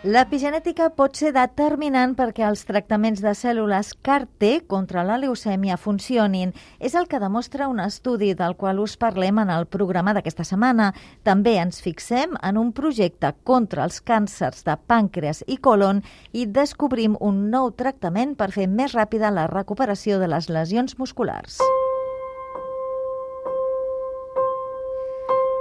L'epigenètica pot ser determinant perquè els tractaments de cèl·lules CAR-T contra la leucèmia funcionin. És el que demostra un estudi del qual us parlem en el programa d'aquesta setmana. També ens fixem en un projecte contra els càncers de pàncreas i colon i descobrim un nou tractament per fer més ràpida la recuperació de les lesions musculars.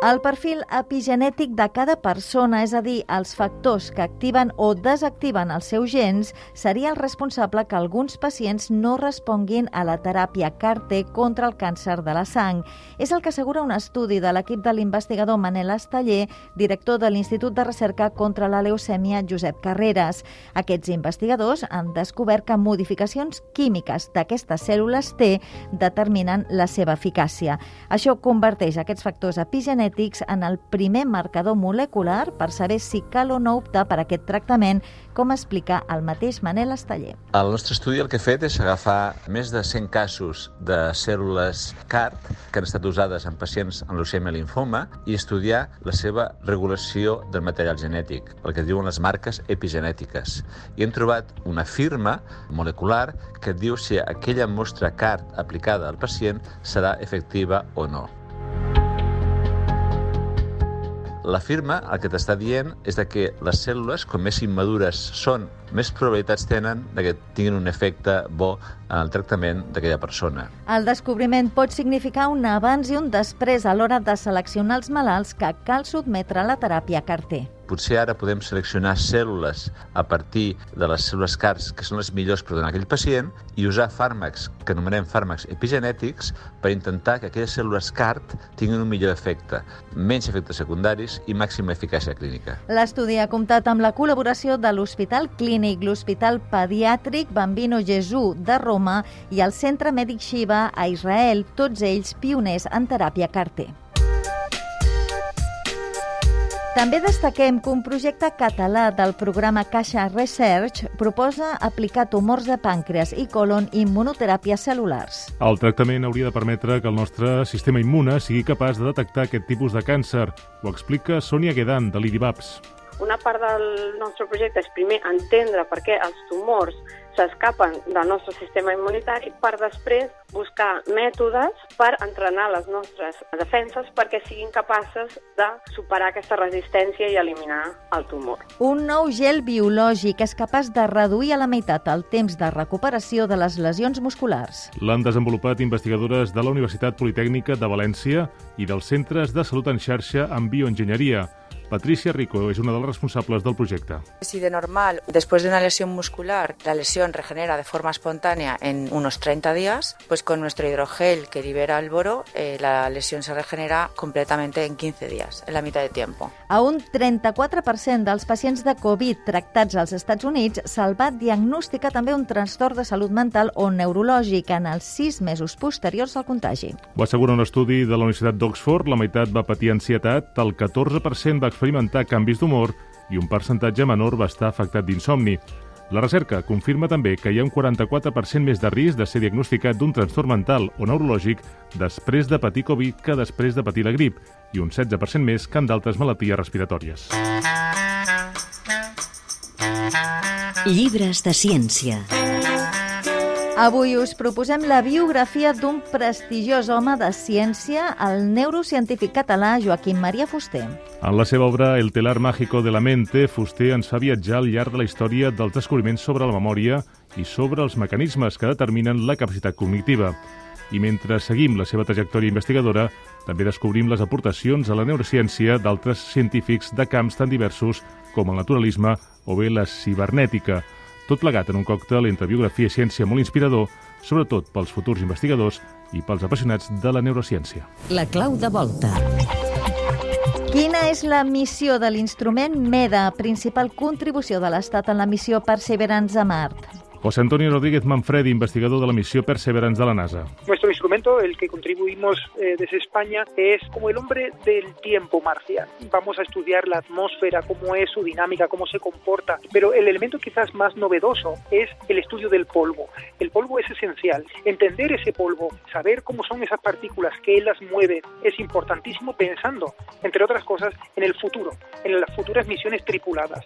El perfil epigenètic de cada persona, és a dir, els factors que activen o desactiven els seus gens, seria el responsable que alguns pacients no responguin a la teràpia CAR-T contra el càncer de la sang. És el que assegura un estudi de l'equip de l'investigador Manel Esteller, director de l'Institut de Recerca contra la Leucèmia Josep Carreras. Aquests investigadors han descobert que modificacions químiques d'aquestes cèl·lules T determinen la seva eficàcia. Això converteix aquests factors epigenètics genètics en el primer marcador molecular per saber si cal o no optar per aquest tractament, com explica el mateix Manel Esteller. El nostre estudi el que ha fet és agafar més de 100 casos de cèl·lules CART que han estat usades en pacients amb leucèmia linfoma i estudiar la seva regulació del material genètic, el que diuen les marques epigenètiques. I hem trobat una firma molecular que diu si aquella mostra CART aplicada al pacient serà efectiva o no. La firma el que t'està dient és de que les cèl·lules, com més immadures són, més probabilitats tenen de que tinguin un efecte bo en el tractament d'aquella persona. El descobriment pot significar un abans i un després a l'hora de seleccionar els malalts que cal sotmetre a la teràpia CAR-T potser ara podem seleccionar cèl·lules a partir de les cèl·lules CARs, que són les millors per donar a aquell pacient, i usar fàrmacs que anomenem fàrmacs epigenètics per intentar que aquelles cèl·lules CART tinguin un millor efecte, menys efectes secundaris i màxima eficàcia clínica. L'estudi ha comptat amb la col·laboració de l'Hospital Clínic, l'Hospital Pediàtric Bambino Gesù de Roma i el Centre Mèdic Shiva a Israel, tots ells pioners en teràpia CAR-T. També destaquem que un projecte català del programa Caixa Research proposa aplicar tumors de pàncreas i colon immunoteràpia cel·lulars. El tractament hauria de permetre que el nostre sistema immune sigui capaç de detectar aquest tipus de càncer. Ho explica Sònia Guedan, de l'IDIVAPS. Una part del nostre projecte és primer entendre per què els tumors s'escapen del nostre sistema immunitari per després buscar mètodes per entrenar les nostres defenses perquè siguin capaces de superar aquesta resistència i eliminar el tumor. Un nou gel biològic és capaç de reduir a la meitat el temps de recuperació de les lesions musculars. L'han desenvolupat investigadores de la Universitat Politècnica de València i dels Centres de Salut en Xarxa en Bioenginyeria. Patricia Rico es una de las responsables del proyecto. Si de normal, después de una lesión muscular, la lesión regenera de forma espontánea en unos 30 días, pues con nuestro hidrogel que libera el boro, eh, la lesión se regenera completamente en 15 días, en la mitad de tiempo. A un 34% dels pacients de Covid tractats als Estats Units se'l va diagnosticar també un trastorn de salut mental o neurològic en els sis mesos posteriors al contagi. Ho assegura un estudi de la Universitat d'Oxford, la meitat va patir ansietat, el 14% va experimentar canvis d'humor i un percentatge menor va estar afectat d'insomni. La recerca confirma també que hi ha un 44% més de risc de ser diagnosticat d'un trastorn mental o neurològic després de patir Covid que després de patir la grip i un 16% més que en d'altres malalties respiratòries. Llibres de ciència. Avui us proposem la biografia d'un prestigiós home de ciència, el neurocientífic català Joaquim Maria Fuster. En la seva obra El telar mágico de la mente, Fuster ens fa viatjar al llarg de la història dels descobriments sobre la memòria i sobre els mecanismes que determinen la capacitat cognitiva. I mentre seguim la seva trajectòria investigadora, també descobrim les aportacions a la neurociència d'altres científics de camps tan diversos com el naturalisme o bé la cibernètica, tot plegat en un còctel entre biografia i ciència molt inspirador, sobretot pels futurs investigadors i pels apassionats de la neurociència. La clau de volta. Quina és la missió de l'instrument MEDA, principal contribució de l'Estat en la missió Perseverance a Mart? José Antonio Rodríguez Manfredi, investigador de la misión Perseverance de la NASA. Nuestro instrumento, el que contribuimos eh, desde España, es como el hombre del tiempo marciano. Vamos a estudiar la atmósfera, cómo es su dinámica, cómo se comporta, pero el elemento quizás más novedoso es el estudio del polvo. El polvo es esencial. Entender ese polvo, saber cómo son esas partículas, qué las mueve, es importantísimo pensando, entre otras cosas, en el futuro, en las futuras misiones tripuladas.